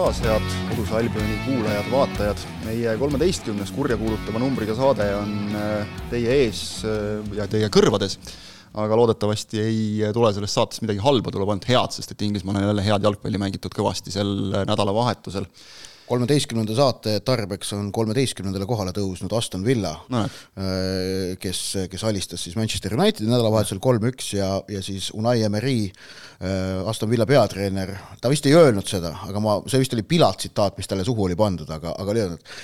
taas, head koduse Albioni kuulajad-vaatajad. meie kolmeteistkümnes kurjakuulutava numbriga saade on äh, teie ees äh, ja teie kõrvades. aga loodetavasti ei tule sellest saatest midagi halba, tuleb ainult head, sest et Inglismaal on jälle head jalgpalli mängitud kõvasti sel nädalavahetusel kolmeteistkümnenda saate tarbeks on kolmeteistkümnendale kohale tõusnud Aston Villa no,, kes, kes alistas siis Manchester Unitedi nädalavahetusel kolm-üks ja, ja siis Unai Emery, Aston Villa peatreener, ta vist ei öelnud seda, aga ma, see vist oli pilatsitaat, mis talle suhu oli pandud, aga, aga oli öelnud,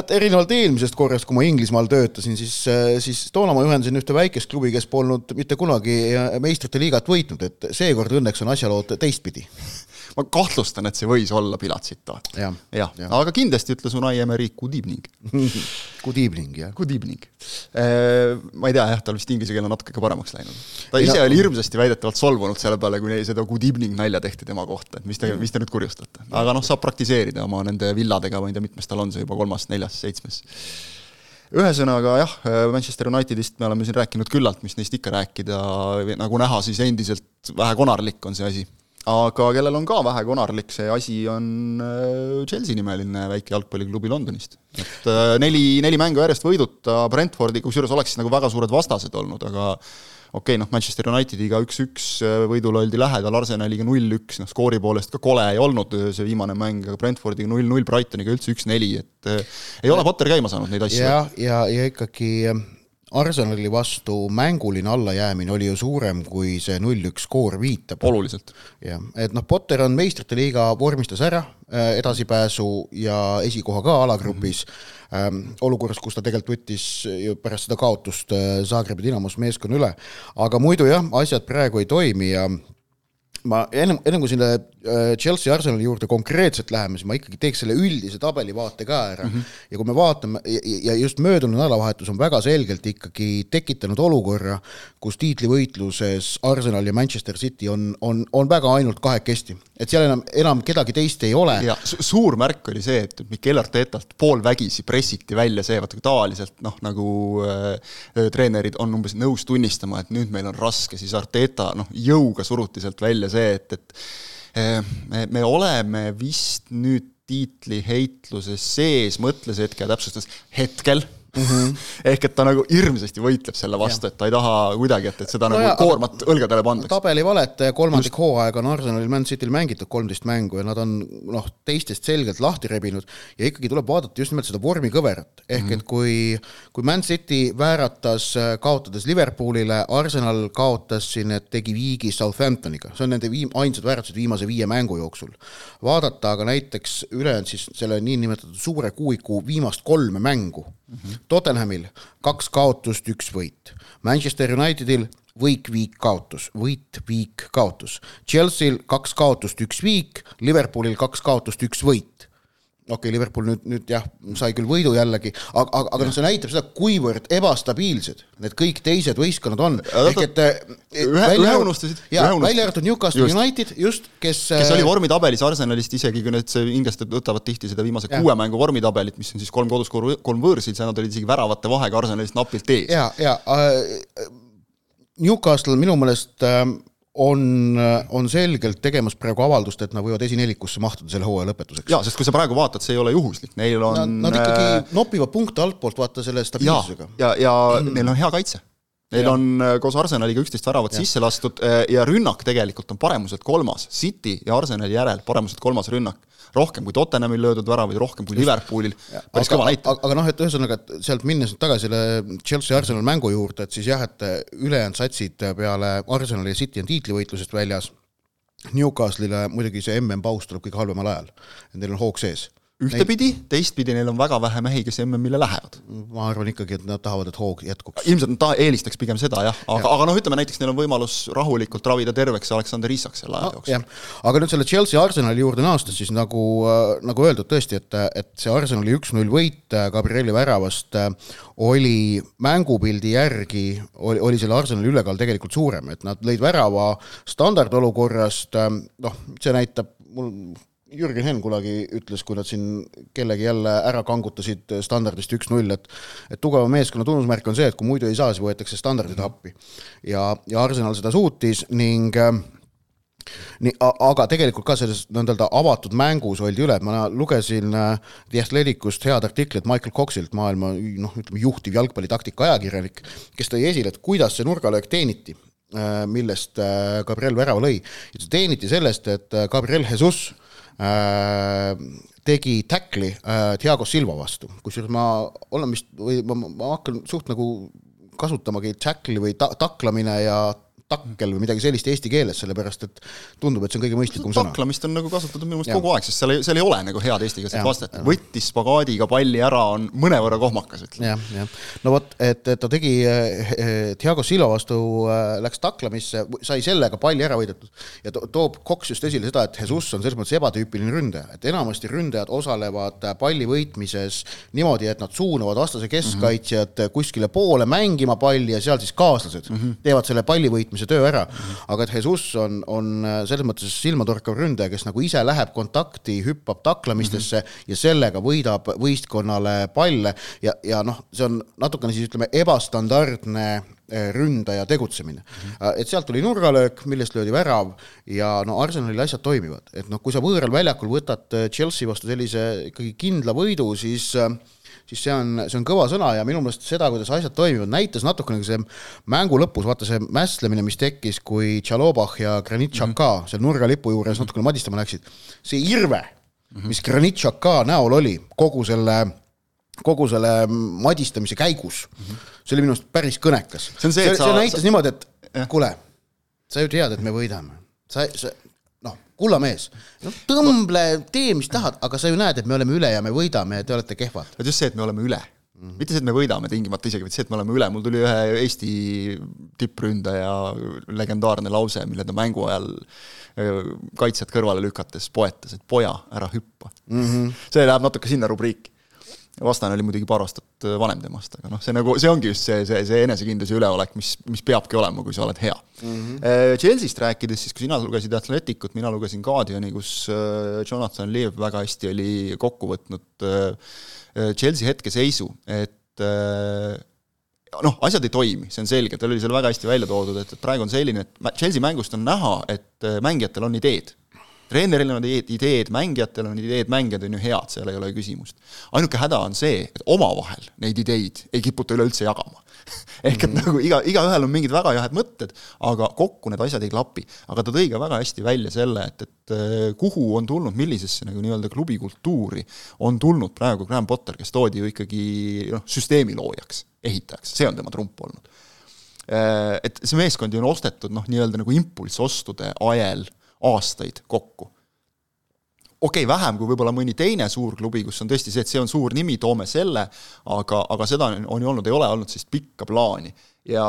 et erinevalt eelmisest korrast, kui ma Inglismaal töötasin, siis, siis toona ma juhendasin ühte väikest klubi, kes polnud mitte kunagi meistrite liigat võitnud, et seekord õnneks on asjalood teistpidi ma kahtlustan, et see võis olla pilatsitaat. jah ja. ja., aga kindlasti ütles Unai Emery good evening Good evening, jah. Good evening. Ma ei tea jah, tal vist inglise keel on natuke ka paremaks läinud. ta ise ja. oli hirmsasti väidetavalt solvunud selle peale, kui seda good evening nalja tehti tema kohta, et mis te, mis te nüüd kurjustate. aga noh, saab praktiseerida oma nende villadega, ma ei tea, mitmes tal on see juba, kolmas, neljas, seitsmes ühesõnaga jah, Manchester Unitedist me oleme siin rääkinud küllalt, mis neist ikka rääkida, nagu näha, siis endiselt vähe konarlik on see asi aga kellel on ka vähe konarlik see asi, on äh, Chelsea nimeline väike jalgpalliklubi Londonist. et äh, neli, neli mängu järjest võiduta Brentfordi, kusjuures oleks nagu väga suured vastased olnud, aga okei okay,, noh, Manchester Unitediga üks-üks äh, võidule oldi lähedal, Arsenaliga null-üks, noh, skoori poolest ka kole ei olnud see viimane mäng, aga Brentfordiga null-null, Brightoniga üldse üks-neli, et ei ole Potter käima saanud neid asju. ja, ja, ja ikkagi Arsenali vastu mänguline allajäämine oli ju suurem, kui see null-üks skoor viitab. oluliselt. jah, et noh, Potter on meistrite liiga vormistas ära äh, edasipääsu ja esikoha ka alagrupis mm, -hmm. olukorras, kus ta tegelikult võttis ju pärast seda kaotust äh, Zagrebi Dinamos meeskonna üle, aga muidu jah, asjad praegu ei toimi ja ma ennem, ennem kui sinna äh, Chelsea Arsenali juurde konkreetselt läheme, siis ma ikkagi teeks selle üldise tabelivaate ka ära mm. -hmm. ja kui me vaatame ja just möödunud nädalavahetus on väga selgelt ikkagi tekitanud olukorra, kus tiitlivõitluses Arsenal ja Manchester City on, on, on väga ainult kahekesti. et seal enam, enam kedagi teist ei ole. ja suur märk oli see, et Mikel Artetalt poolvägisi pressiti välja see, vaata kui tavaliselt noh, nagu äh, treenerid on umbes nõus tunnistama, et nüüd meil on raske, siis Arteta noh, jõuga suruti sealt välja see, et, et eh, me, me oleme vist nüüd tiitliheitluses sees, mõtles hetke ja täpsustas hetkel mm. -hmm. ehk et ta nagu hirmsasti võitleb selle vastu, et ta ei taha kuidagi, et, et seda no nagu ja, koormat õlgadele pandaks. tabelivalet kolmandik hooaega on Arsenalil Man Cityl mängitud kolmteist mängu ja nad on noh, teistest selgelt lahti rebinud ja ikkagi tuleb vaadata just nimelt seda vormikõverat, ehk mm -hmm. et kui, kui Man City vääratas kaotades Liverpoolile, Arsenal kaotas siin, et tegi viigi Southamptoniga, see on nende viim-, ainsad väärtused viimase viie mängu jooksul. vaadata aga näiteks ülejäänud siis selle niinimetatud suure kuuiku viimast kolme mängu mm, -hmm Tottenhamil kaks kaotust, üks võit. Manchester Unitedil võik, viik, kaotus, võit, viik, kaotus. Chelsea'l kaks kaotust, üks viik, Liverpoolil kaks kaotust, üks võit okei okay,, Liverpool nüüd, nüüd jah, sai küll võidu jällegi, aga, aga, aga noh, see näitab seda, kuivõrd ebastabiilsed need kõik teised võistkonnad on. ehk et ühe, ühe unustasid. jaa, välja arvatud Newcastle just. United, just, kes kes oli vormitabelis Arsenalist isegi, kui need, inglased võtavad tihti seda viimase ja. kuue mängu vormitabelit, mis on siis kolm kodus, kolm võõrsil, seal nad olid isegi väravate vahega Arsenalist napilt ees. ja, ja äh, Newcastle minu meelest äh, on, on selgelt tegemas praegu avaldust, et nad võivad esinelikusse mahtuda selle hooaja lõpetuseks. jaa, sest kui sa praegu vaatad, see ei ole juhuslik, neil on Nad, nad ikkagi äh, nopivad punkte altpoolt, vaata selle stabiilsusega. ja, ja, ja mm. neil on hea kaitse. Neil ja. on äh, koos Arsenaliga üksteist väravat sisse lastud äh, ja rünnak tegelikult on paremuselt kolmas, City ja Arsenali järel paremuselt kolmas rünnak. Rohkem kui Tottenhamil löödud väravaid, rohkem kui Liverpoolil, päris kõva näitaja. aga, aga noh, et ühesõnaga, et sealt minnes nüüd tagasi selle Chelsea Arsenal mängu juurde, et siis jah, et ülejäänud satsid peale Arsenali ja City on tiitlivõitlusest väljas, Newcastle'ile muidugi see MM-paus tuleb kõige halvemal ajal, neil on hoog sees ühtepidi, teistpidi neil on väga vähe mehi, kes MM-ile lähevad. ma arvan ikkagi, et nad tahavad, et hoog jätkuks. ilmselt nad ta-, eelistaks pigem seda jah, aga ja., aga noh, ütleme näiteks neil on võimalus rahulikult ravida terveks Aleksander Isak selle aja jooksul no,. aga nüüd selle Chelsea Arsenali juurde naastes, siis nagu äh,, nagu öeldud tõesti, et, et see Arsenali üks-null võit äh, Gabrieli väravast äh, oli mängupildi järgi, oli, oli selle Arsenali ülekaal tegelikult suurem, et nad lõid värava standardolukorrast noh, see näitab mul Jürgen Henn kunagi ütles, kui nad siin kellegi jälle ära kangutasid standardist üks-null, et et tugeva meeskonna tunnusmärk on see, et kui muidu ei saa, siis võetakse standardid appi. ja, ja Arsenal seda suutis ning äh, nii, aga tegelikult ka selles nõnda-öelda avatud mängus oldi üle, ma lugesin äh, The Athleticust head artiklit Michael Coxilt, maailma noh, ütleme juhtiv jalgpallitaktika ajakirjanik, kes tõi esile, et kuidas see nurgalöök teeniti, äh, millest äh, Gabriel värava lõi. teeniti sellest, et Gabriel Jesus tegi tackli Thiago Silva vastu, kusjuures ma olen vist või ma, ma hakkan suht nagu kasutamagi tackli või ta-, taklamine ja takkel või midagi sellist eesti keeles, sellepärast et tundub, et see on kõige mõistlikum sõna. taklamist on nagu kasutatud minu meelest kogu aeg, sest seal ei, seal ei ole nagu head eestikeelset vastet, võttis spagaadiga palli ära, on mõnevõrra kohmakas, ütleme. jah, jah. no vot, et, et ta tegi eh, Thiago Silva vastu äh,, läks taklamisse, sai sellega palli ära võidetud ja to toob Cox just esile seda, et Jesus on selles mõttes ebatüüpiline ründaja, et enamasti ründajad osalevad palli võitmises niimoodi, et nad suunavad vastase keskkaitsjad mm -hmm. kuskile poole mängima palli ja seal siis kaaslased mm -hmm. teevad selle palli võitmise võitmise töö ära, aga et Jesus on, on äh, selles mõttes silmatorkav ründaja, kes nagu ise läheb kontakti, hüppab taklamistesse mm -hmm. ja sellega võidab võistkonnale palle ja, ja noh, see on natukene siis ütleme ebastandardne äh, ründaja tegutsemine mm. -hmm. et sealt tuli nurgalöök, millest löödi värav ja no Arsenalil asjad toimivad, et noh, kui sa võõral väljakul võtad Chelsea vastu sellise ikkagi kindla võidu, siis äh, siis see on, see on kõva sõna ja minu meelest seda, kuidas asjad toimivad, näitas natukene see mängu lõpus, vaata see mässlemine, mis tekkis, kui Tšalobah ja Granit Xhaka mm -hmm. seal nurgalipu juures natukene madistama läksid. see irve, mis Granit Xhaka näol oli kogu selle kogu selle madistamise käigus mm, -hmm. see oli minu arust päris kõnekas. see, see, see, see näitas sa... niimoodi, et kuule, sa ju tead, et me võidame. sa, sa, kulla mees, no tõmble, tee, mis tahad, aga sa ju näed, et me oleme üle ja me võidame ja te olete kehvad. vot just see, et me oleme üle mm. -hmm. mitte see, et me võidame tingimata isegi, vaid see, et me oleme üle, mul tuli ühe Eesti tippründaja legendaarne lause, mille ta mängu ajal kaitsjat kõrvale lükates poetas, et poja, ära hüppa mm. -hmm. see läheb natuke sinna rubriiki vastane oli muidugi paar aastat äh, vanem temast, aga noh, see nagu, see ongi just see, see, see enesekindlus ja üleolek, mis, mis peabki olema, kui sa oled hea mm. -hmm. Chelsea'st rääkides, siis kui sina lugesid Atleticut, mina lugesin Guardiani, kus äh, Jonathan Lev väga hästi oli kokku võtnud Chelsea hetkeseisu, et noh, asjad ei toimi, see on selge, tal oli seal väga hästi välja toodud, et, et praegu on selline, et Chelsea mängust on näha, et mängijatel on ideed treeneril on ideed, mängijatel on ideed, mängijad on ju head, seal ei ole küsimust. ainuke häda on see, et omavahel neid ideid ei kiputa üleüldse jagama ehk et mm -hmm. nagu iga, igaühel on mingid väga head mõtted, aga kokku need asjad ei klapi. aga ta tõi ka väga hästi välja selle, et, et äh, kuhu on tulnud, millisesse nagu nii-öelda klubi kultuuri on tulnud praegu Graham Potter, kes toodi ju ikkagi noh, süsteemi loojaks, ehitajaks, see on tema trump olnud äh, et see meeskond ju on ostetud noh, nii-öelda nagu impulssostude ajel aastaid kokku. okei okay,, vähem kui võib-olla mõni teine suur klubi, kus on tõesti see, et see on suur nimi, toome selle, aga, aga seda on, on ju olnud, ei ole olnud sellist pikka plaani. ja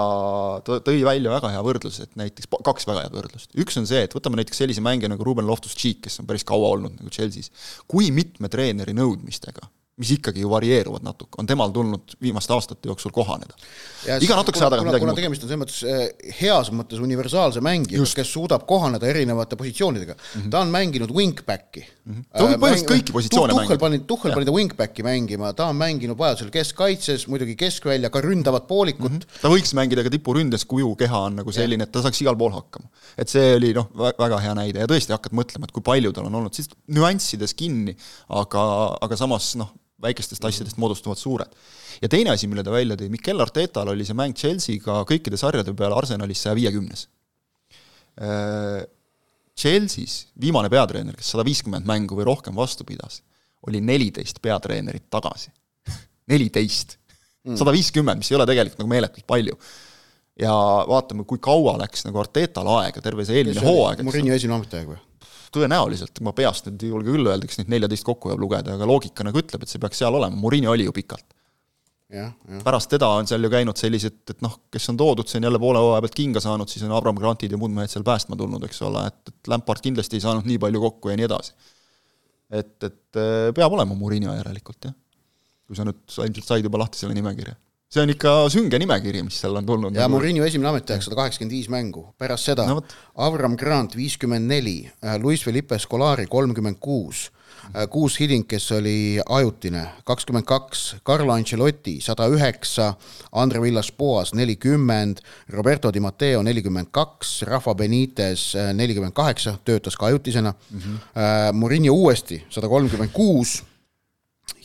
ta tõi välja väga hea võrdluse, et näiteks kaks väga head võrdlust. üks on see, et võtame näiteks sellise mängija nagu Ruben Loftus-Cheek, kes on päris kaua olnud nagu Chelsea's. kui mitme treeneri nõudmistega mis ikkagi ju varieeruvad natuke, on temal tulnud viimaste aastate jooksul kohaneda. iga natukese ajaga midagi kuna tegemist on selles mõttes eh, heas mõttes universaalse mängijaga, kes suudab kohaneda erinevate positsioonidega mm, -hmm. ta on mänginud wingback'i mm. -hmm. ta võib põhimõtteliselt kõiki positsioone mängida. Tuhhel pani, Tuhhel pani ta wingback'i mängima, ta on mänginud vajadusel keskkaitses, muidugi keskvälja, ka ründavat poolikut mm. -hmm. ta võiks mängida ka tipuründes, kuju keha on nagu selline, et ta saaks igal pool hakkama. et see oli noh, väga hea näide ja tõesti hakkad mõtlema, et kui palju tal on olnud siis nüanssides kinni, aga, aga samas noh, väikestest asjadest moodustuvad suured. ja teine asi, mille ta välja tõi, Mikel Artetal oli see mäng Chelsea'ga kõikide sarjade peale Arsenalis saja viiekümnes. Äh, Chelsea's viimane peatreener, kes sada viiskümmend mängu või rohkem vastu pidas, oli neliteist peatreenerit tagasi. neliteist! Mm. sada viiskümmend, mis ei ole tegelikult nagu meeletult palju. ja vaatame, kui kaua läks nagu Artetal aega, terve see eelmine hooaeg. Murillo esimene ametiaeg või? Tõenäoliselt, ma peast nüüd ei julge küll öelda, kas neid neljateist kokku jääb lugeda, aga loogika nagu ütleb, et see peaks seal olema, Murini oli ju pikalt. pärast teda on seal ju käinud sellised, et noh, kes on toodud, see on jälle poole hooaja pealt kinga saanud, siis on Abram Grantid ja muud mehed seal päästma tulnud, eks ole, et, et Lampard kindlasti ei saanud nii palju kokku ja nii edasi. et, et äh, peab olema Murini järelikult, jah. kui sa nüüd, sa ilmselt said juba lahti selle nimekirja see on ikka sünge nimekiri, mis seal on tulnud. ja nagu... Murillo esimene ametiaeg sada kaheksakümmend viis mängu, pärast seda no, Avram Grant viiskümmend neli, Luis Felipe Scolari kolmkümmend kuus Äh, kuus Hiding, kes oli ajutine, kakskümmend kaks, Carlo Ancelotti sada üheksa, Andre Villas-Boas nelikümmend, Roberto Di Matteo nelikümmend kaks, Rafa Benitez äh, nelikümmend kaheksa, töötas ka ajutisena mm, -hmm. Murillo uuesti sada kolmkümmend kuus,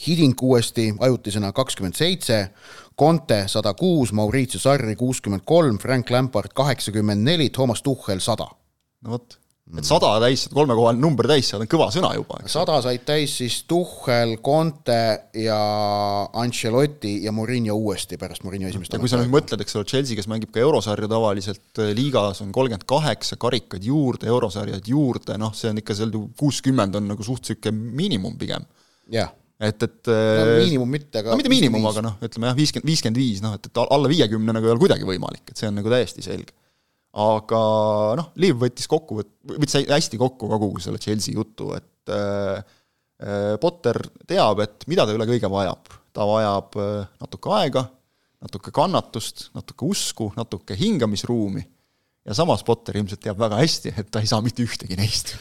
Hiding uuesti ajutisena kakskümmend seitse, Conte sada kuus, Mauricio Sarri kuuskümmend kolm, Frank Lampard kaheksakümmend neli, Toomas Tuhhel sada. no vot et sada täis, kolmekohaline number täis saada on kõva sõna juba. sada said täis siis Tuhhel, Conte ja Ancelotti ja Murillo uuesti pärast Murillo esimest ja kui sa nüüd mõtled, eks ole, Chelsea, kes mängib ka eurosarju tavaliselt äh, liigas, on kolmkümmend kaheksa karikad juurde, eurosarjad juurde, noh, see on ikka seal kuuskümmend on nagu suht niisugune miinimum pigem. jah et, et no äh, miinimum mitte, aga no mitte miinimum, aga noh, ütleme jah, viiskümmend, viiskümmend viis, noh, et, et alla viiekümne nagu ei ole kuidagi võimalik, et see on nagu täiesti selge. Aga noh, Liiv võttis kokku, võttis hästi kokku kogu selle Chelsea jutu, et äh, äh, Potter teab, et mida ta üle kõige vajab. ta vajab äh, natuke aega, natuke kannatust, natuke usku, natuke hingamisruumi ja samas Potter ilmselt teab väga hästi, et ta ei saa mitte ühtegi neist.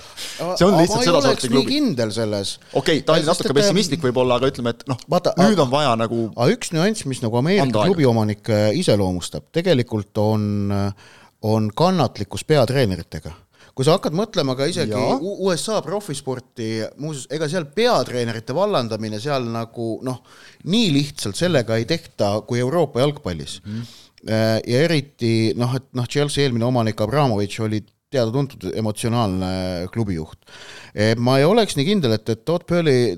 see on lihtsalt seda sorti klubi. kindel selles. okei okay,, ta oli natuke pessimistlik võib-olla, aga ütleme, et noh, nüüd on vaja nagu aga üks nüanss, mis nagu Ameerika klubiomanikke iseloomustab, tegelikult on äh, on kannatlikkus peatreeneritega kui sa hakkad mõtlema ka isegi ja. USA profisporti, muuseas, ega seal peatreenerite vallandamine seal nagu noh, nii lihtsalt sellega ei tehta kui Euroopa jalgpallis mm. -hmm. Ja eriti noh, et noh, Chelsea eelmine omanik Abramovitš oli teada-tuntud emotsionaalne klubijuht. Eh, ma ei oleks nii kindel, et, et Todd Purley,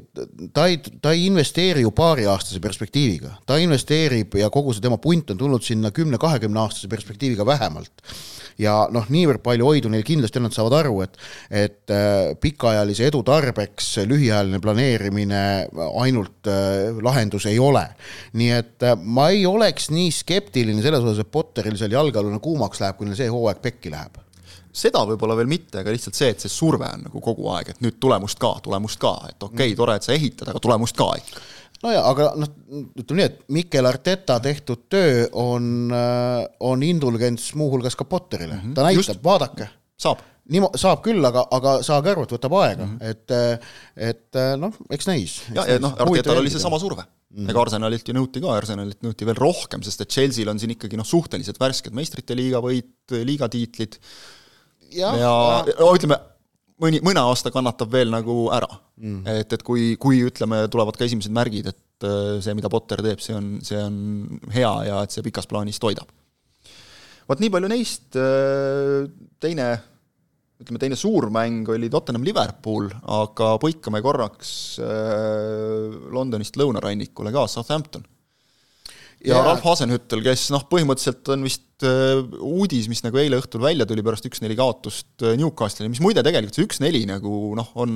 ta ei, ta ei investeeri ju paariaastase perspektiiviga, ta investeerib ja kogu see tema punt on tulnud sinna kümne-kahekümne aastase perspektiiviga vähemalt. ja noh, niivõrd palju hoidu neil kindlasti on, nad saavad aru, et, et äh, pikaajalise edu tarbeks lühiajaline planeerimine ainult äh, lahendus ei ole. nii et ma ei oleks nii skeptiline selles osas, et Potteril seal jalgealune kuumaks läheb, kui neil see hooaeg pekki läheb seda võib-olla veel mitte, aga lihtsalt see, et see surve on nagu kogu aeg, et nüüd tulemust ka, tulemust ka, et okei okay, mm., tore, et sa ehitad, aga tulemust ka ikka. nojah, aga noh, ütleme nii, et Mikel Arteta tehtud töö on, äh, on indulgents muuhulgas ka Potterile mm, -hmm. ta näitab, vaadake. saab niimo-, saab küll, aga, aga saage aru, et võtab aega mm, -hmm. et, et noh, eks näis. ja, ja noh, Artetal oli seesama surve mm. -hmm. ega Arsenalilt ju nõuti ka, Arsenalilt nõuti veel rohkem, sest et Chelsea'l on siin ikkagi noh, suhteliselt värsked meistrite liiga võit, liigatiitlid ja, ja no, ütleme, mõni, mõne aasta kannatab veel nagu ära. Mm.. et, et kui, kui ütleme, tulevad ka esimesed märgid, et äh, see, mida Potter teeb, see on, see on hea ja et see pikas plaanis toidab. vot nii palju neist, äh, teine, ütleme teine suur mäng oli Tottenham Liverpool, aga põikame korraks äh, Londonist lõunarannikule ka, Southampton ja yeah. Ralf Hasenhüttel, kes noh, põhimõtteliselt on vist äh, uudis, mis nagu eile õhtul välja tuli pärast üks-neli kaotust äh, Newcastle'ile, mis muide tegelikult see üks-neli nagu noh, on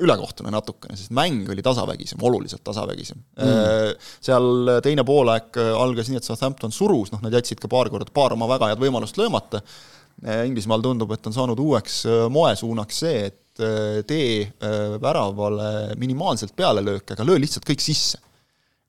ülekohtune natukene, sest mäng oli tasavägisem, oluliselt tasavägisem. Mm.. Äh, seal teine poolaeg äh, algas nii, et Southampton surus, noh nad jätsid ka paar korda, paar oma väga head võimalust löömata. Inglismaal tundub, et on saanud uueks moesuunaks see, et tee väravale minimaalselt pealelööke, aga löö lihtsalt kõik sisse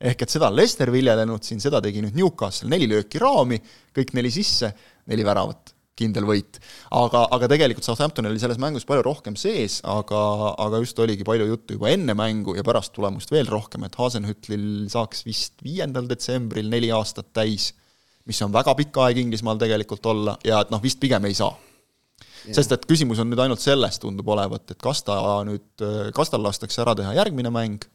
ehk et seda on Lester viljelenud siin, seda tegi nüüd Newcastle, neli lööki raami, kõik neli sisse, neli väravat, kindel võit. aga, aga tegelikult Southampton oli selles mängus palju rohkem sees, aga, aga just oligi palju juttu juba enne mängu ja pärast tulemust veel rohkem, et Hasenhütlil saaks vist viiendal detsembril neli aastat täis, mis on väga pikk aeg Inglismaal tegelikult olla ja et noh, vist pigem ei saa Yeah. sest et küsimus on nüüd ainult selles, tundub olevat, et kas ta nüüd, kas tal lastakse ära teha järgmine mäng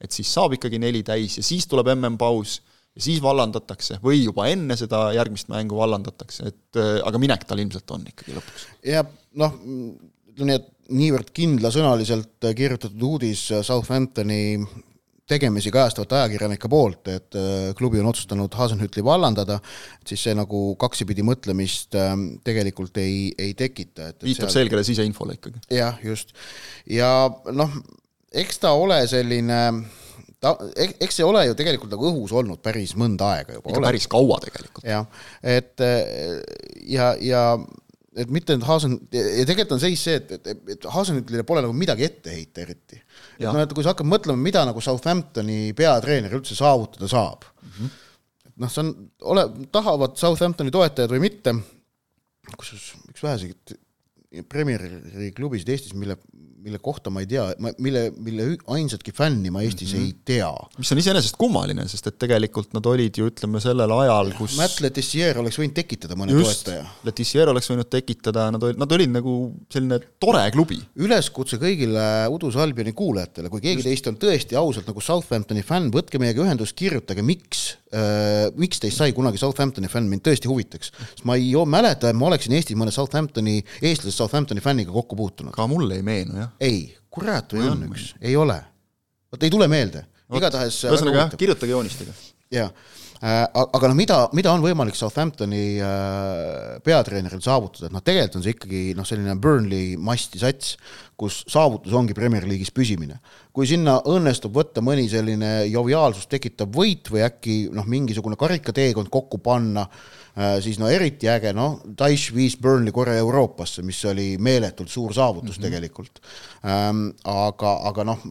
et siis saab ikkagi neli täis ja siis tuleb MM-paus ja siis vallandatakse või juba enne seda järgmist mängu vallandatakse, et äh, aga minek tal ilmselt on ikkagi lõpuks. ja noh, ütleme nii, et niivõrd kindlasõnaliselt kirjutatud uudis Southamptoni tegemisi kajastavate ajakirjanike poolt, et äh, klubi on otsustanud Hasenhütli vallandada, siis see nagu kaksipidi mõtlemist ähm, tegelikult ei, ei tekita, et viitab seal... selgele siseinfole ikkagi. jah, just. ja noh, eks ta ole selline ta, eks see ole ju tegelikult nagu õhus olnud päris mõnda aega juba. ikka päris kaua tegelikult. jah, et ja, ja et mitte nüüd Haasen, ja tegelikult on seis see, et, et, et Haasenile pole nagu midagi ette heita eriti. et noh, et kui sa hakkad mõtlema, mida nagu Southamptoni peatreener üldse saavutada saab mm, -hmm. noh, see on, ole, tahavad Southamptoni toetajad või mitte, kusjuures üks väheseid Premier League'i klubisid Eestis, mille mille kohta ma ei tea, ma, mille, mille ainsatki fänni ma Eestis mm -hmm. ei tea. mis on iseenesest kummaline, sest et tegelikult nad olid ju ütleme sellel ajal, kus Matt Letizier oleks võinud tekitada mõne Just, toetaja. Letizier oleks võinud tekitada, nad olid, nad olid nagu selline tore klubi. üleskutse kõigile Udus Albioni kuulajatele, kui keegi Just. teist on tõesti ausalt nagu Southamptoni fänn, võtke meiega ühendust, kirjutage, miks miks teist sai kunagi Southamptoni fänn, mind tõesti huvitaks. sest ma ei mäleta, et ma oleksin Eestis mõne Southamptoni, eestlasest Southamptoni fänniga kokku puutunud. ka mulle ei meenu, jah. Ei, kurat või on üks, ei ole. vot ei tule meelde, igatahes ühesõnaga jah, kirjutage joonistage. jaa. Äh,, aga noh, mida, mida on võimalik Southamptoni äh, peatreeneril saavutada, et noh, tegelikult on see ikkagi noh, selline Burnley masti sats, kus saavutus ongi Premier League'is püsimine. kui sinna õnnestub võtta mõni selline joviaalsust tekitav võit või äkki noh, mingisugune karikateekond kokku panna äh,, siis no eriti äge, noh, Daesh viis Burnley korra Euroopasse, mis oli meeletult suur saavutus mm -hmm. tegelikult. Ähm, aga, aga noh,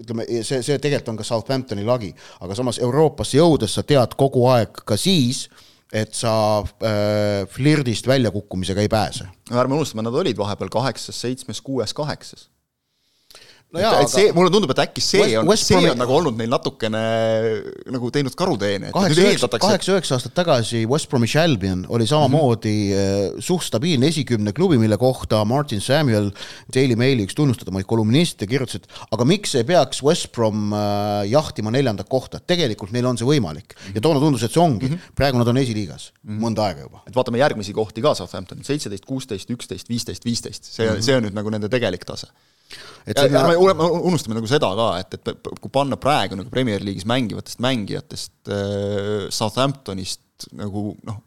ütleme, see, see tegelikult on ka Southamptoni lagi, aga samas Euroopasse jõudes sa tead kogu aeg ka siis, et sa äh, flirdist väljakukkumisega ei pääse. ärme unustame, nad olid vahepeal kaheksas, seitsmes, kuues, kaheksas no jaa, et, et see, mulle tundub, et äkki see West, on, see Bromi... on nagu olnud neil natukene nagu teinud karuteene. kaheksa-üheksa aastat tagasi West Bromwich Albion oli samamoodi mm -hmm. suht stabiilne esikümne klubi, mille kohta Martin Samuel, Daily Maili üks tunnustatumaid kolumniste, kirjutas, et aga miks ei peaks West Brom äh, jahtima neljandat kohta, tegelikult neil on see võimalik mm. -hmm. ja toona tundus, et see ongi mm, -hmm. praegu nad on esiliigas mm, -hmm. mõnda aega juba. et vaatame järgmisi kohti ka Southampton, seitseteist, kuusteist, üksteist, viisteist, viisteist, see mm, -hmm. see on nüüd nagu nende tegelik tase et ja, ja me unustame nagu seda ka, et, et kui panna praegu nagu Premier League'is mängivatest mängijatest äh, Southamptonist nagu noh,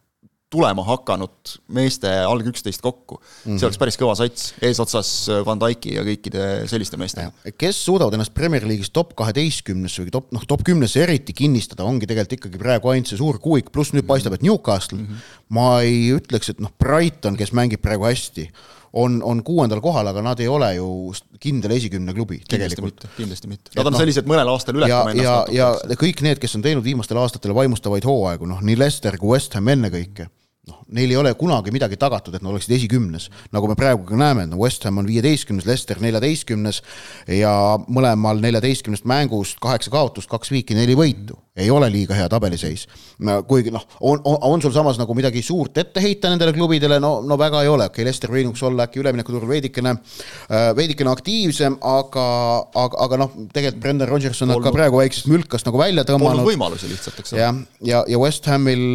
tulema hakanud meeste alg üksteist kokku mm, -hmm. see oleks päris kõva sats, eesotsas äh, Van Dyke'i ja kõikide selliste meestega. kes suudavad ennast Premier League'is top kaheteistkümnesse või top, noh, top kümnesse eriti kinnistada, ongi tegelikult ikkagi praegu ainult see suur kuuik, pluss nüüd paistab, et Newcastle mm, -hmm. ma ei ütleks, et noh, Brighton, kes mängib praegu hästi on, on kuuendal kohal, aga nad ei ole ju kindel esikümne klubi tegelikult. kindlasti mitte, nad on no, sellised mõnel aastal ületama ennast. ja, ja, ja kõik need, kes on teinud viimastel aastatel vaimustavaid hooaegu, noh nii Leicester kui West Ham ennekõike noh, neil ei ole kunagi midagi tagatud, et nad oleksid esikümnes. nagu me praegu ka näeme, et no West Ham on viieteistkümnes, Leicester neljateistkümnes ja mõlemal neljateistkümnest mängust kaheksa kaotust, kaks viiki, neli võitu. Ei ole liiga hea tabeliseis. kuigi noh, on, on, on sul samas nagu midagi suurt ette heita nendele klubidele, no, no väga ei ole, okei okay,, Leicester võinuks olla äkki üleminekuturul veidikene, äh, veidikene aktiivsem, aga, aga, aga noh, tegelikult Brendan Rodgers on nad ka praegu väiksest mülkast nagu välja tõmmanud. võimalusi lihtsalt, eks ole. jah, ja, ja, ja West Hamil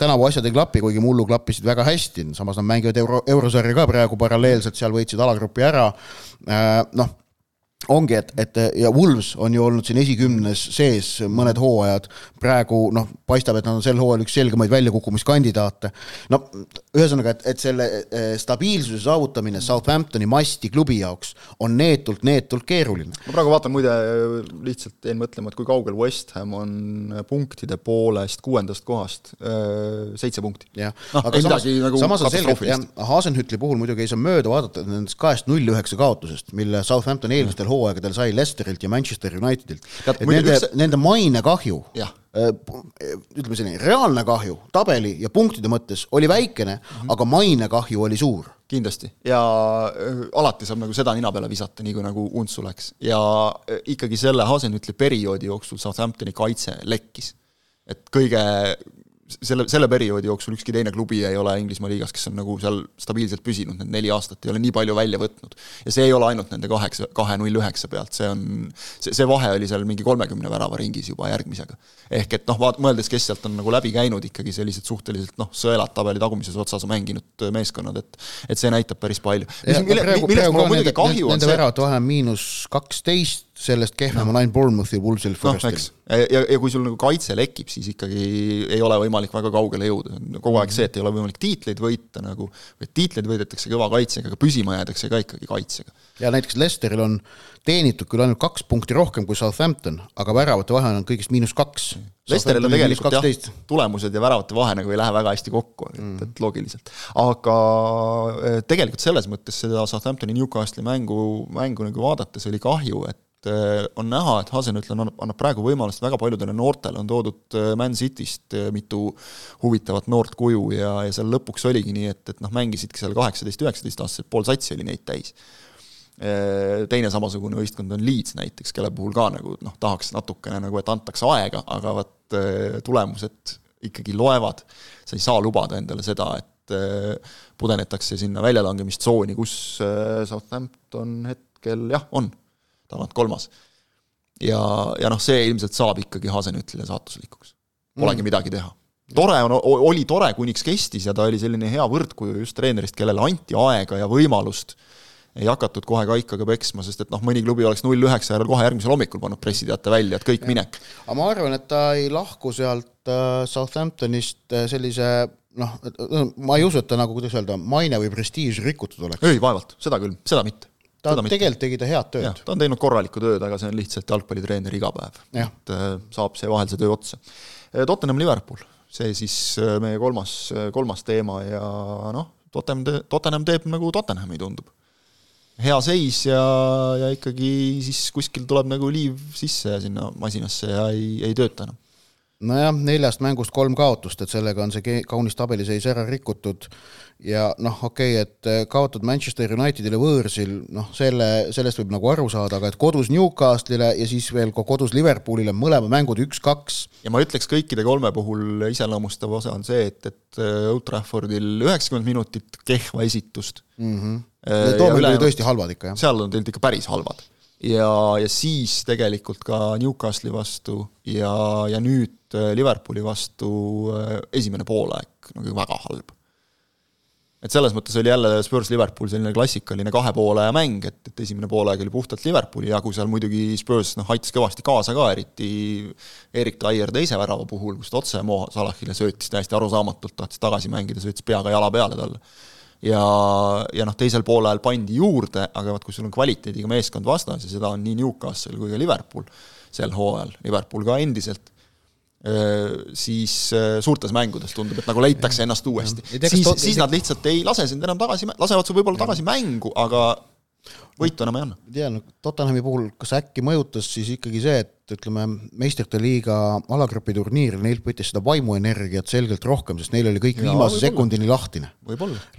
tänavu asjad ei klapi, kuigi mullu klappisid väga hästi, samas nad mängivad euro, eurosarja ka praegu paralleelselt, seal võitsid alagrupi ära, äh, noh ongi, et, et ja Wolves on ju olnud siin esikümnes sees mõned hooajad, praegu noh, paistab, et nad on sel hooajal üks selgemaid väljakukkumiskandidaate. no ühesõnaga, et, et selle eh, stabiilsuse saavutamine Southamptoni masti klubi jaoks on neetult, neetult keeruline. ma praegu vaatan muide, lihtsalt jäin mõtlema, et kui kaugel West Ham on punktide poolest kuuendast kohast, eh, seitse punkti. jah no,, aga samas, nagu samas on selge, et jah, Hasenhütli puhul muidugi ei saa mööda vaadata nendest kahest null üheksa kaotusest, mille Southampton eelmistel eelmistel hooaegadel sai Leicesterilt ja Manchester Unitedilt. nende üks..., nende mainekahju, äh, ütleme selline reaalne kahju tabeli ja punktide mõttes oli väikene mm, -hmm. aga mainekahju oli suur. kindlasti ja äh, alati saab nagu seda nina peale visata, nii kui nagu untsu läks ja äh, ikkagi selle Hasenhütli perioodi jooksul Southamptoni kaitse lekkis. et kõige selle, selle perioodi jooksul ükski teine klubi ei ole Inglismaa liigas, kes on nagu seal stabiilselt püsinud, need neli aastat ei ole nii palju välja võtnud. ja see ei ole ainult nende kaheksa, kahe null üheksa pealt, see on, see, see vahe oli seal mingi kolmekümne värava ringis juba järgmisega. ehk et noh, vaat-, mõeldes, kes sealt on nagu läbi käinud ikkagi sellised suhteliselt noh, sõelad tabeli tagumises otsas mänginud meeskonnad, et et see näitab päris palju. millest mul on muidugi kahju, on see Nende väravate vahe on miinus kaksteist, sellest kehvem on ainult Bournemouthil, Woolsil, Forestil no,. ja, ja kui sul nagu kaitse lekib, siis ikkagi ei ole võimalik väga kaugele jõuda, kogu aeg see, et ei ole võimalik tiitleid võita nagu, või tiitleid võidetakse kõva kaitsega, aga püsima jäädakse ka ikkagi kaitsega. ja näiteks Leicesteril on teenitud küll ainult kaks punkti rohkem kui Southampton, aga väravate vahe on kõigest miinus kaks. Leicesteril on tegelikult jah, tulemused ja väravate vahe nagu ei lähe väga hästi kokku, et, mm. et loogiliselt. aga eh, tegelikult selles mõttes seda Southamptoni Newcastle'i mängu, mängu nagu vaadates oli kahju, et äh, on näha, et Hasenüttel annab, annab praegu võimalust väga paljudele noortele, on toodud äh, Man Cityst äh, mitu huvitavat noort kuju ja, ja seal lõpuks oligi nii, et, et noh, mängisidki seal kaheksateist, üheksateist aastased, pool satsi oli neid täis. Teine samasugune võistkond on Leeds näiteks, kelle puhul ka nagu noh, tahaks natukene nagu, et antakse aega, aga vot tulemused ikkagi loevad, sa ei saa lubada endale seda, et pudenetakse sinna väljalangemistsooni, kus Southampton hetkel jah, on tagant kolmas. ja, ja noh, see ilmselt saab ikkagi Hasenütlile saatuslikuks. Polegi mm. midagi teha. tore on, oli tore, kuniks kestis ja ta oli selline hea võrdkuju just treenerist, kellele anti aega ja võimalust ei hakatud kohe kaikaga peksma, sest et noh, mõni klubi oleks null üheksa järel kohe järgmisel hommikul pannud pressiteate välja, et kõik ja. minek. aga ma arvan, et ta ei lahku sealt äh, Southamptonist äh, sellise noh, ma ei usu, et ta nagu, kuidas öelda, maine või prestiiž rikutud oleks. ei, vaevalt, seda küll, seda mitte ta seda tegelikult tegi ta head tööd. ta on teinud korralikku tööd, aga see on lihtsalt jalgpallitreeneri igapäev. et äh, saab see vahel see töö otsa. Äh, Tottenham Liverpool, see siis äh, meie kolmas, kolmas teema ja noh, Tottenham, Tottenham teeb nagu Tottenhami tundub. hea seis ja, ja ikkagi siis kuskil tuleb nagu liiv sisse sinna masinasse ja ei, ei tööta enam nojah, neljast mängust kolm kaotust, et sellega on see kaunis tabeliseis ära rikutud ja noh, okei okay,, et äh, kaotad Manchester Unitedile võõrsil, noh, selle, sellest võib nagu aru saada, aga et kodus Newcastle'ile ja siis veel ka kodus Liverpoolile, mõlemad mängud üks-kaks. ja ma ütleks kõikide kolme puhul iseloomustav osa on see, et, et äh, Old Traffordil üheksakümmend minutit kehva esitust mm. -hmm. too mäng oli tõesti halvad ikka, jah? seal on teinud ikka päris halvad ja, ja siis tegelikult ka Newcastle'i vastu ja, ja nüüd Liverpooli vastu esimene poolaeg nagu väga halb et selles mõttes oli jälle Spurs-Liverpool selline klassikaline kahe poole mäng, et, et esimene poolaeg oli puhtalt Liverpooli jagu, seal muidugi Spurs noh, aitas kõvasti kaasa ka, eriti Erik Taier teise värava puhul, kus ta otse Mo Salahile söötis täiesti arusaamatult, tahtis tagasi mängida, söötis peaga jala peale talle. Ja, ja noh, teisel poolajal pandi juurde, aga vot kui sul on kvaliteediga meeskond vastas ja seda on nii Newcastle kui ka Liverpool sel hooajal, Liverpool ka endiselt siis suurtes mängudes tundub, et nagu leitakse ennast uuesti. siis, siis nad lihtsalt ei lase sind enam tagasi, lasevad sul võib-olla tagasi mängu, aga võitu enam ei anna. ei tea, no Tottenhami puhul, kas äkki mõjutas siis ikkagi see, et ütleme, meistrite liiga alagrupi turniiril neilt võttis seda vaimuenergiat selgelt rohkem, sest neil oli kõik ja, viimase sekundini lahtine.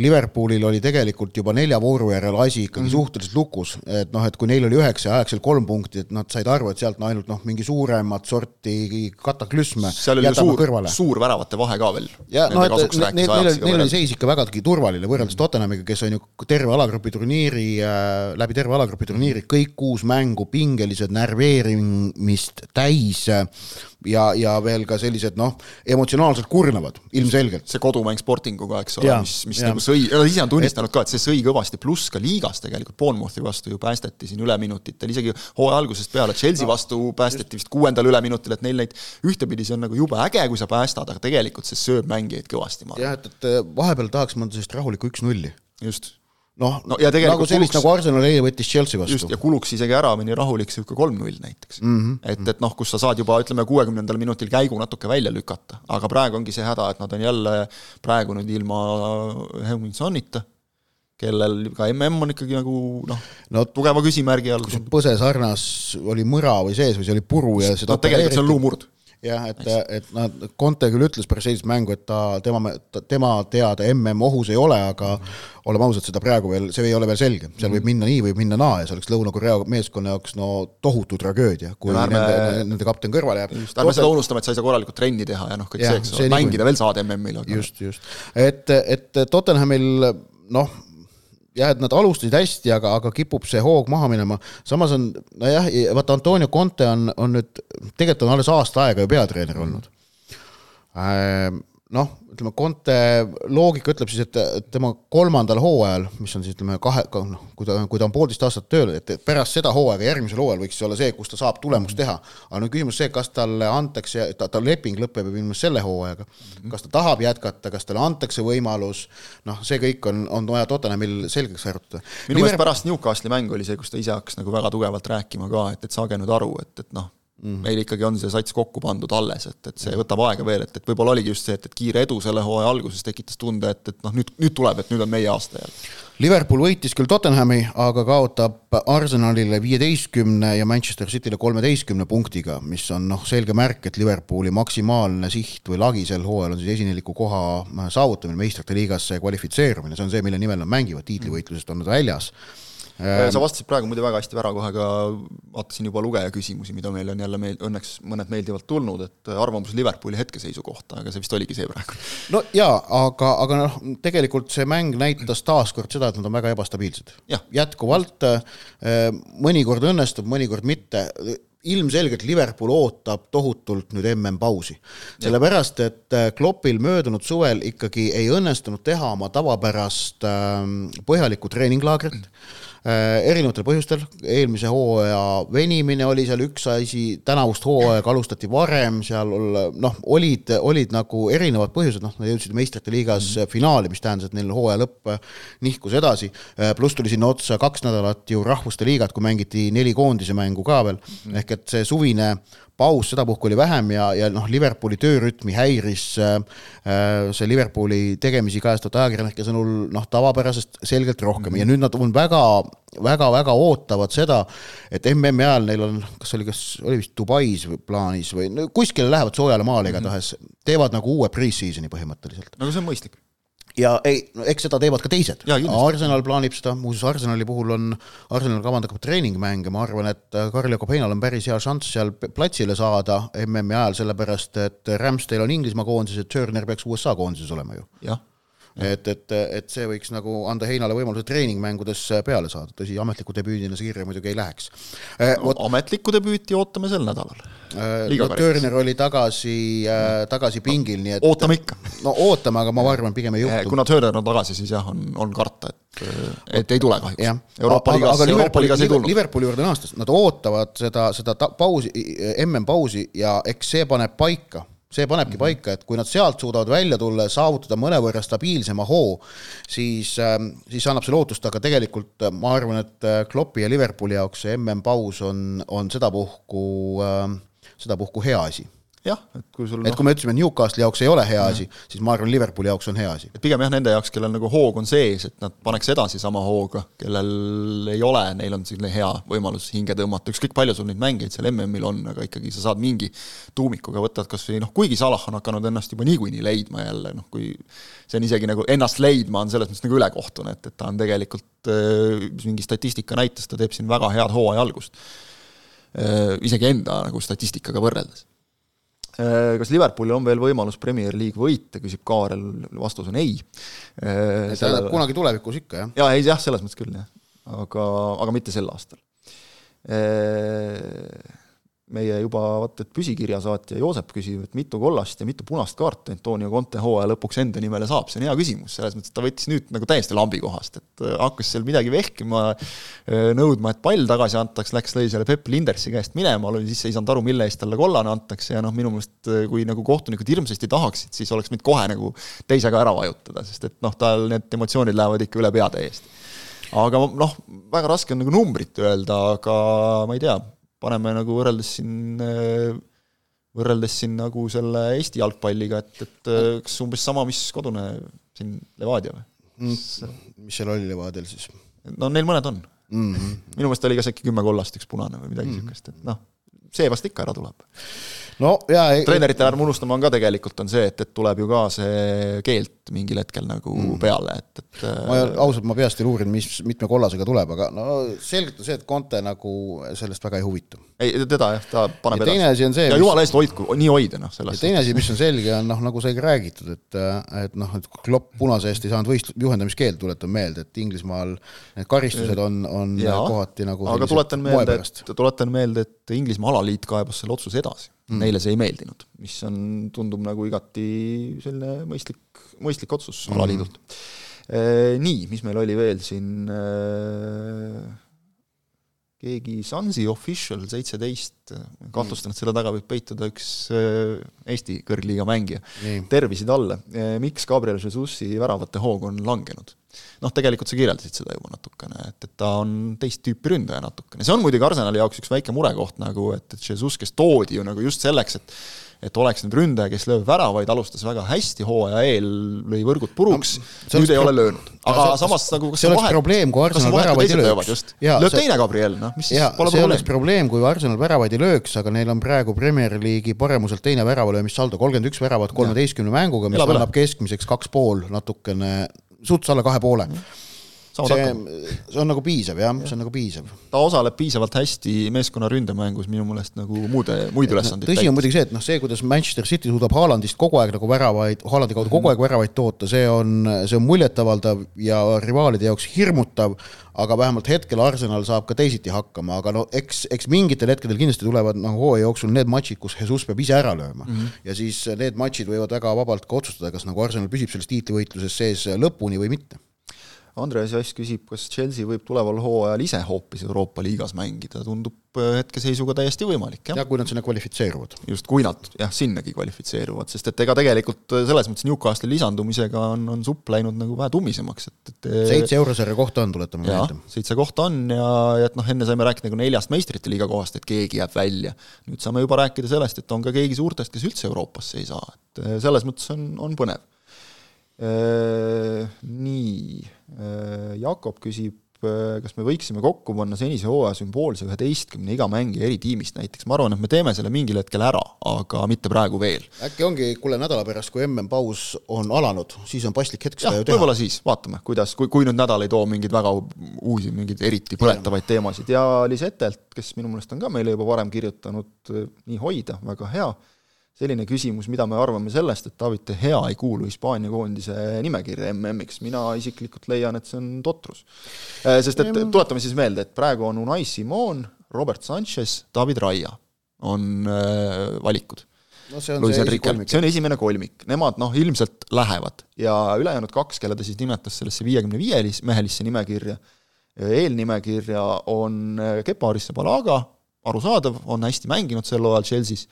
Liverpoolil oli tegelikult juba nelja vooru järel asi ikkagi mm. suhteliselt lukus, et noh, et kui neil oli üheksa ja aegselt kolm punkti, et nad said aru, et sealt no ainult noh, mingi suuremat sorti kataklüsme seal oli suur, suur väravate vahe ka veel. ja noh, et neil, neil, oli seis ikka vägagi turvaline võrreldes mm. Tottenhamiga, kes on ju terve alagrupi turniiri äh,, läbi terve alagrupi turniiri kõik kuus mängu pingelised, närveerimis teadmist täis ja, ja veel ka sellised noh, emotsionaalselt kurnavad, ilmselgelt. see kodumäng Sportinguga, eks ole, mis, mis ja. nagu sõi, ise on tunnistanud ka, et see sõi kõvasti, pluss ka liigas tegelikult Bournemouthi vastu ju päästeti siin üleminutitel, isegi hooaja algusest peale, Chelsea no, vastu päästeti vist kuuendal üleminutil, et neil neid ühtepidi see on nagu jube äge, kui sa päästad, aga tegelikult see sööb mängijaid kõvasti, ma arvan. jah, et, et vahepeal tahaks mõnda sellist rahulikku üks-nulli. just noh no, no, nagu sellist kuluks, nagu Arsenal eile võttis Chelsea vastu. just, ja kuluks isegi ära mõni rahulik niisugune kolm-null näiteks mm. -hmm. et, et noh, kus sa saad juba ütleme, kuuekümnendal minutil käigu natuke välja lükata, aga praegu ongi see häda, et nad on jälle praegu nüüd ilma Heminsonita, kellel ka mm on ikkagi nagu noh no, tugeva küsimärgi all. kui põse sarnas oli mõra või sees või see oli puru ja seda no tegelikult see on luumurd jah, et, et nad, Conte küll ütles pärast eilset mängu, et ta, tema, tema teada mm ohus ei ole, aga oleme ausad, seda praegu veel, see ei ole veel selge, seal võib minna nii, võib minna naa ja see oleks Lõuna-Korea meeskonna jaoks no tohutu tragöödia, kui ärme, nende, nende kapten kõrvale jääb. just, ärme seda unustame, et sa ei saa korralikult trenni teha ja noh, kõik ja, see, eks ole, mängida veel saad MM-il. just, just, et, et Tottenhamil noh, jah, et nad alustasid hästi, aga, aga kipub see hoog maha minema. samas on, nojah, vaata Antonio Conte on, on nüüd, tegelikult on alles aasta aega ju peatreener olnud äh, noh, ütleme Conte loogika ütleb siis, et tema kolmandal hooajal, mis on siis ütleme kahe, noh, kui ta, kui ta on poolteist aastat tööl, et pärast seda hooaega, järgmisel hooajal võiks olla see, kus ta saab tulemust teha. aga nüüd küsimus see, kas talle antakse, ta, ta leping lõpeb ju meelest selle hooajaga. kas ta tahab jätkata, kas talle antakse võimalus, noh, see kõik on, on vaja Tottenhamil selgeks arutada. minu meelest pärast Newcastli mängu oli see, kus ta ise hakkas nagu väga tugevalt rääkima ka, et, et saage nüüd aru, et, et noh mm. meil ikkagi on see sats kokku pandud alles, et, et see võtab aega veel, et, et võib-olla oligi just see, et, et kiire edu selle hooaja alguses tekitas tunde, et, et noh, nüüd, nüüd tuleb, et nüüd on meie aasta jälle. Liverpool võitis küll Tottenhami, aga kaotab Arsenalile viieteistkümne ja Manchester Cityle kolmeteistkümne punktiga, mis on noh, selge märk, et Liverpooli maksimaalne siht või lagi sel hooajal on siis esineliku koha saavutamine meistrite liigasse kvalifitseerumine, see on see, mille nimel nad mängivad, tiitlivõitlusest on nad väljas sa vastasid praegu muidu väga hästi ära, kohe ka vaatasin juba lugeja küsimusi, mida meil on jälle meil õnneks mõned meeldivalt tulnud, et arvamus Liverpooli hetkeseisu kohta, aga see vist oligi see praegu. no jaa, aga, aga noh, tegelikult see mäng näitas taaskord seda, et nad on väga ebastabiilsed. jätkuvalt ehm, mõnikord õnnestub, mõnikord mitte ilmselgelt Liverpool ootab tohutult nüüd MM-pausi. sellepärast, et äh, Kloppil möödunud suvel ikkagi ei õnnestunud teha oma tavapärast ähm, põhjalikku treeninglaagrit mm Äh, erinevatel põhjustel, eelmise hooaja venimine oli seal üks asi, tänavust hooaega alustati varem, seal noh, olid, olid nagu erinevad põhjused, noh, nad jõudsid meistrite liigas mm -hmm. finaali, mis tähendas, et neil hooaja lõpp nihkus edasi, äh, pluss tuli sinna otsa kaks nädalat ju rahvuste liigat, kui mängiti neli koondise mängu ka veel mm, -hmm. ehk et see suvine paus sedapuhku oli vähem ja, ja noh, Liverpooli töörütmi häiris äh, äh see Liverpooli tegemisi kajastavate ajakirjanike sõnul noh, tavapärasest selgelt rohkem mm -hmm. ja nüüd nad on väga, väga, väga ootavad seda, et MM-i ajal neil on, kas oli, kas oli vist Dubais või plaanis või no, kuskile lähevad soojale maale igatahes mm, -hmm. teevad nagu uue pre-season'i põhimõtteliselt. no see on mõistlik ja ei, eks seda teevad ka teised. Arsenal plaanib seda, muuseas Arsenali puhul on, Arsenal kavandab ka treeningmänge, ma arvan, et Karl Jakob Heinal on päris hea šanss seal platsile saada MM-i ajal, sellepärast et Ramsdale on Inglismaa koondises Turner peaks USA koondises olema ju. jah et, et, et see võiks nagu anda Heinale võimaluse treeningmängudes peale saada, tõsi, ametliku debüüdina see kirja muidugi ei läheks eh,. No, ametlikku debüüti ootame sel nädalal eh,. no Turner oli tagasi eh,, tagasi pingil, nii et ootame ikka. no ootame, aga ma arvan, pigem ei juhtu. kuna Turner on tagasi, siis jah, on, on karta, et, et ei tule kahjuks. Euroopa liigas, Euroopa liigas ei tulnud. Liverpooli juurde naastes, nad ootavad seda, seda pausi, MM-pausi ja eks see paneb paika see panebki mhm. paika, et kui nad sealt suudavad välja tulla ja saavutada mõnevõrra stabiilsema hoo, siis, ähm, siis annab see lootust, aga tegelikult äh, ma arvan, et äh, Kloppi ja Liverpooli jaoks see MM-paus on, on sedapuhku, ähm, sedapuhku hea asi jah, et kui sul et noh kui me ütlesime, et Newcastle'i jaoks ei ole hea asi, siis ma arvan, Liverpooli jaoks on hea asi. et pigem jah, nende jaoks, kellel nagu hoog on sees, et nad paneks edasi sama hooga, kellel ei ole, neil on selline hea võimalus hinge tõmmata, ükskõik palju sul neid mängijaid seal MM-il on, aga ikkagi sa saad mingi tuumikuga võtad kas või noh, kuigi Salah on hakanud ennast juba niikuinii leidma jälle, noh kui see on isegi nagu ennast leidma on selles mõttes nagu ülekohtune, et, et ta on tegelikult äh, mingi statistika näitas, ta teeb siin väga head hooaja algust äh,. isegi enda nagu statistikaga võrreldes kas Liverpoolil on veel võimalus Premier League võita, küsib Kaarel, vastus on ei. Äh, tähendab kunagi tulevikus ikka, jah? jaa, ei jah, selles mõttes küll, jah. aga, aga mitte sel aastal äh, meie juba vaata et püsikirjasaatja Joosep küsib, et mitu kollast ja mitu punast kaarti Antonio Conte hooaja lõpuks enda nimele saab, see on hea küsimus, selles mõttes, et ta võttis nüüd nagu täiesti lambi kohast, et äh, hakkas seal midagi vehkima, äh, nõudma, et pall tagasi antaks, läks, lõi selle Peep Lindersi käest minema, siis ei saanud aru, mille eest talle kollane antakse ja noh, minu meelest äh, kui nagu kohtunikud hirmsasti tahaksid, siis oleks võinud kohe nagu teisega ära vajutada, sest et noh, tal need emotsioonid lähevad ikka üle pea täiesti. aga noh, väga raske on nagu numbrit öelda, aga ma ei tea paneme nagu võrreldes siin, võrreldes siin nagu selle Eesti jalgpalliga, et, et kas umbes sama, mis kodune siin Levadia või? Mm, mis seal oli Levadial siis? no neil mõned on mm. -hmm. minu meelest oli kas äkki kümme kollast, üks punane või midagi niisugust mm -hmm., et noh, see vast ikka ära tuleb no jaa treenerite ärme unustama on ka tegelikult on see, et, et tuleb ju ka see keelt mingil hetkel nagu mm. peale, et, et ma ei, ausalt, ma peast ei uurinud, mis, mitme kollasega tuleb, aga no selgelt on see, et Conte nagu sellest väga ei huvitu. ei, teda jah, ta paneb ja edasi on see ja jumala eest hoidku, nii hoida, noh, selles teine asi, mis on selge, on noh, nagu sai ka räägitud, et et noh, et Klopp punase eest ei saanud võist-, juhendamiskeeld, tuletan meelde, et Inglismaal need karistused on, on ja, kohati nagu aga tuletan meelde, et, tuletan meelde, et Inglismaa alaliit kaebas selle otsuse edasi mm. neile see ei meeldinud, mis on, tundub nagu igati selline mõistlik, mõistlik otsus mm. alaliidult. Nii, mis meil oli veel siin? keegi Sunsi Official seitseteist, kahtlustan, et selle taga võib peituda üks Eesti kõrgliiga mängija. tervisi talle. miks Gabriel Jesusi väravate hoog on langenud? noh, tegelikult sa kirjeldasid seda juba natukene, et, et ta on teist tüüpi ründaja natukene, see on muidugi Arsenali jaoks üks väike murekoht nagu, et, et Jesus, kes toodi ju nagu just selleks, et et oleks nüüd ründaja, kes lööb väravaid, alustas väga hästi, hooaja eel lõi võrgud puruks no,, nüüd ei ole löönud. aga see, samas nagu kas see oleks vahet, probleem, kui Arsenal väravaid ei lööks. lööb teine Gabriel, noh, mis siis pole see probleem. oleks probleem, kui Arsenal väravaid ei lööks, aga neil on praegu Premier League'i paremuselt teine väravalöömissaldo, kolmkümmend üks väravat kolmeteistkümne mänguga, mis annab keskmiseks kaks pool natukene, suts alla kahe poole mm see, see on nagu piisav jah ja., see on nagu piisav. ta osaleb piisavalt hästi meeskonna ründemängus minu meelest nagu muude, muid ülesandeid tõsi on muidugi see, et noh, see, kuidas Manchester City suudab Haalandist kogu aeg nagu väravaid, Haalandi kaudu kogu aeg väravaid toota, see on, see on muljetavaldav ja rivaalide jaoks hirmutav, aga vähemalt hetkel Arsenal saab ka teisiti hakkama, aga no eks, eks mingitel hetkedel kindlasti tulevad nagu hooaja jooksul need matšid, kus Jesus peab ise ära lööma mm. -hmm. ja siis need matšid võivad väga vabalt ka otsustada, kas nagu Arsenal püsib selles tiitlivõitluses sees lõpuni või mitte Andres Jass küsib, kas Chelsea võib tuleval hooajal ise hoopis Euroopa liigas mängida, tundub äh, hetkeseisuga täiesti võimalik, jah. ja kui nad sinna kvalifitseeruvad. just, kui nad jah, sinnagi kvalifitseeruvad, sest et ega tegelikult äh, selles mõttes Newcastle'i lisandumisega on, on supp läinud nagu vähe tummisemaks, et, et äh, seitse eurosarja kohta on, tuletame meelde. seitse kohta on ja, ja et noh, enne saime rääkida nagu neljast meistrite liiga kohast, et keegi jääb välja. nüüd saame juba rääkida sellest, et on ka keegi suurtest, kes üldse Euroopasse ei saa, et selles mõttes on, on põnev nii, äh, Jakob küsib, äh, kas me võiksime kokku panna senise hooaja sümboolse üheteistkümne iga mängija eri tiimist näiteks, ma arvan, et me teeme selle mingil hetkel ära, aga mitte praegu veel. äkki ongi, kuule, nädala pärast, kui MM-paus on alanud, siis on paslik hetk seda ju teha. võib-olla siis, vaatame, kuidas, kui, kui nüüd nädal ei too mingeid väga uusi, mingeid eriti põletavaid teemasid. Ja Lisetelt, kes minu meelest on ka meile juba varem kirjutanud, nii hoida, väga hea selline küsimus, mida me arvame sellest, et David De Gea ei kuulu Hispaania koondise nimekirja MM-iks, mina isiklikult leian, et see on totrus. Äh, sest et tuletame siis meelde, et praegu on Unai Simon, Robert Sanchez, David Raia on äh, valikud. no see on Luis see esikolmik. see on esimene kolmik, nemad noh, ilmselt lähevad ja ülejäänud kaks, kelle ta siis nimetas sellesse viiekümne viielis mehelisse nimekirja, eelnimekirja on äh, Kepa Arissabalaga, arusaadav, on hästi mänginud sel hooajal Chelsea's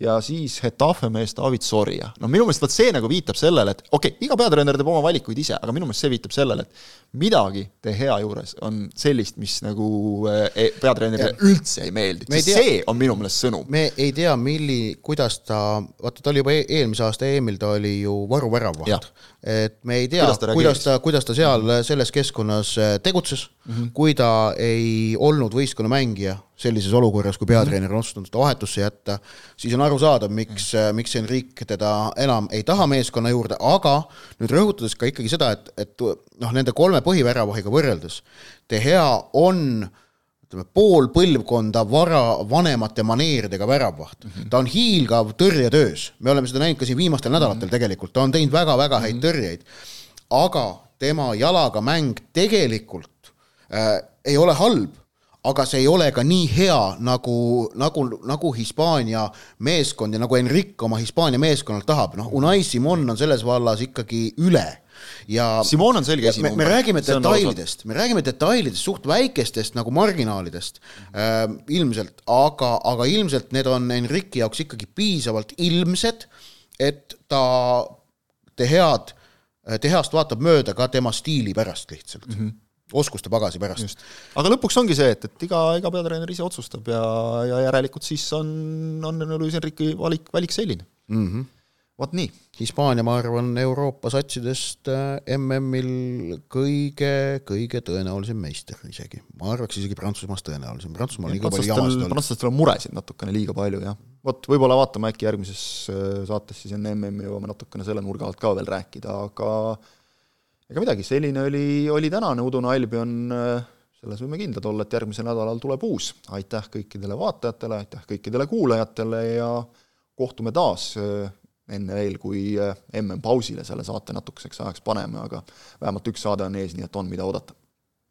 ja siis Hetafe mees David Soria. no minu meelest vot see nagu viitab sellele, et okei okay,, iga peatreener teeb oma valikuid ise, aga minu meelest see viitab sellele, et midagi De Gea juures on sellist, mis nagu eh, peatreenerile üldse ei meeldi, sest tea, see on minu meelest sõnum. me ei tea, milli, kuidas ta, vaata ta oli juba e-, eelmise aasta EM-il, ta oli ju varuväravaht. et me ei tea, kuidas ta, kuidas ta, kuidas ta seal selles keskkonnas eh, tegutses mm, -hmm. kui ta ei olnud võistkonnamängija sellises olukorras, kui peatreener on otsustanud ta vahetusse jätta, siis on arusaadav, miks, miks Enric teda enam ei taha meeskonna juurde, aga nüüd rõhutades ka ikkagi seda, et, et noh, nende kolme põhiväravahiga võrreldes, De Gea on ütleme, pool põlvkonda vara, vanemate maneeridega väravvaht mm. -hmm. ta on hiilgav tõrjetöös, me oleme seda näinud ka siin viimastel nädalatel mm -hmm. tegelikult, ta on teinud väga-väga häid mm -hmm. tõrjeid, aga tema jalaga mäng tegelikult äh, ei ole halb aga see ei ole ka nii hea, nagu, nagu, nagu Hispaania meeskond ja nagu Enric oma Hispaania meeskonnalt tahab, noh, Unai Simon on selles vallas ikkagi üle. Ja Simon on selge esinumber. me räägime detailidest, me räägime detailidest, suht väikestest nagu marginaalidest äh, ilmselt, aga, aga ilmselt need on Enrici jaoks ikkagi piisavalt ilmsed, et ta De Head, De Heast vaatab mööda ka tema stiili pärast lihtsalt. Mm. -hmm oskuste pagasi pärast. aga lõpuks ongi see, et, et iga, iga peatreener ise otsustab ja, ja järelikult siis on, on Luis Enrique valik, valik selline mm. -hmm. vot nii. Hispaania, ma arvan, Euroopa satsidest äh, MM-il kõige, kõige tõenäolisem meister isegi. ma arvaks isegi Prantsusmaast tõenäolisem, Prantsusmaal liiga palju jamasid olnud. prantslastel on muresid natukene liiga palju, jah. vot võib-olla vaatame äkki järgmises äh, saates siis enne MM-i jõuame natukene selle nurga alt ka veel rääkida, aga ega midagi, selline oli, oli tänane Udune Albion, selles võime kindlad olla, et järgmisel nädalal tuleb uus. aitäh kõikidele vaatajatele, aitäh kõikidele kuulajatele ja kohtume taas enne veel, kui MM-pausile selle saate natukeseks ajaks paneme, aga vähemalt üks saade on ees, nii et on, mida oodata.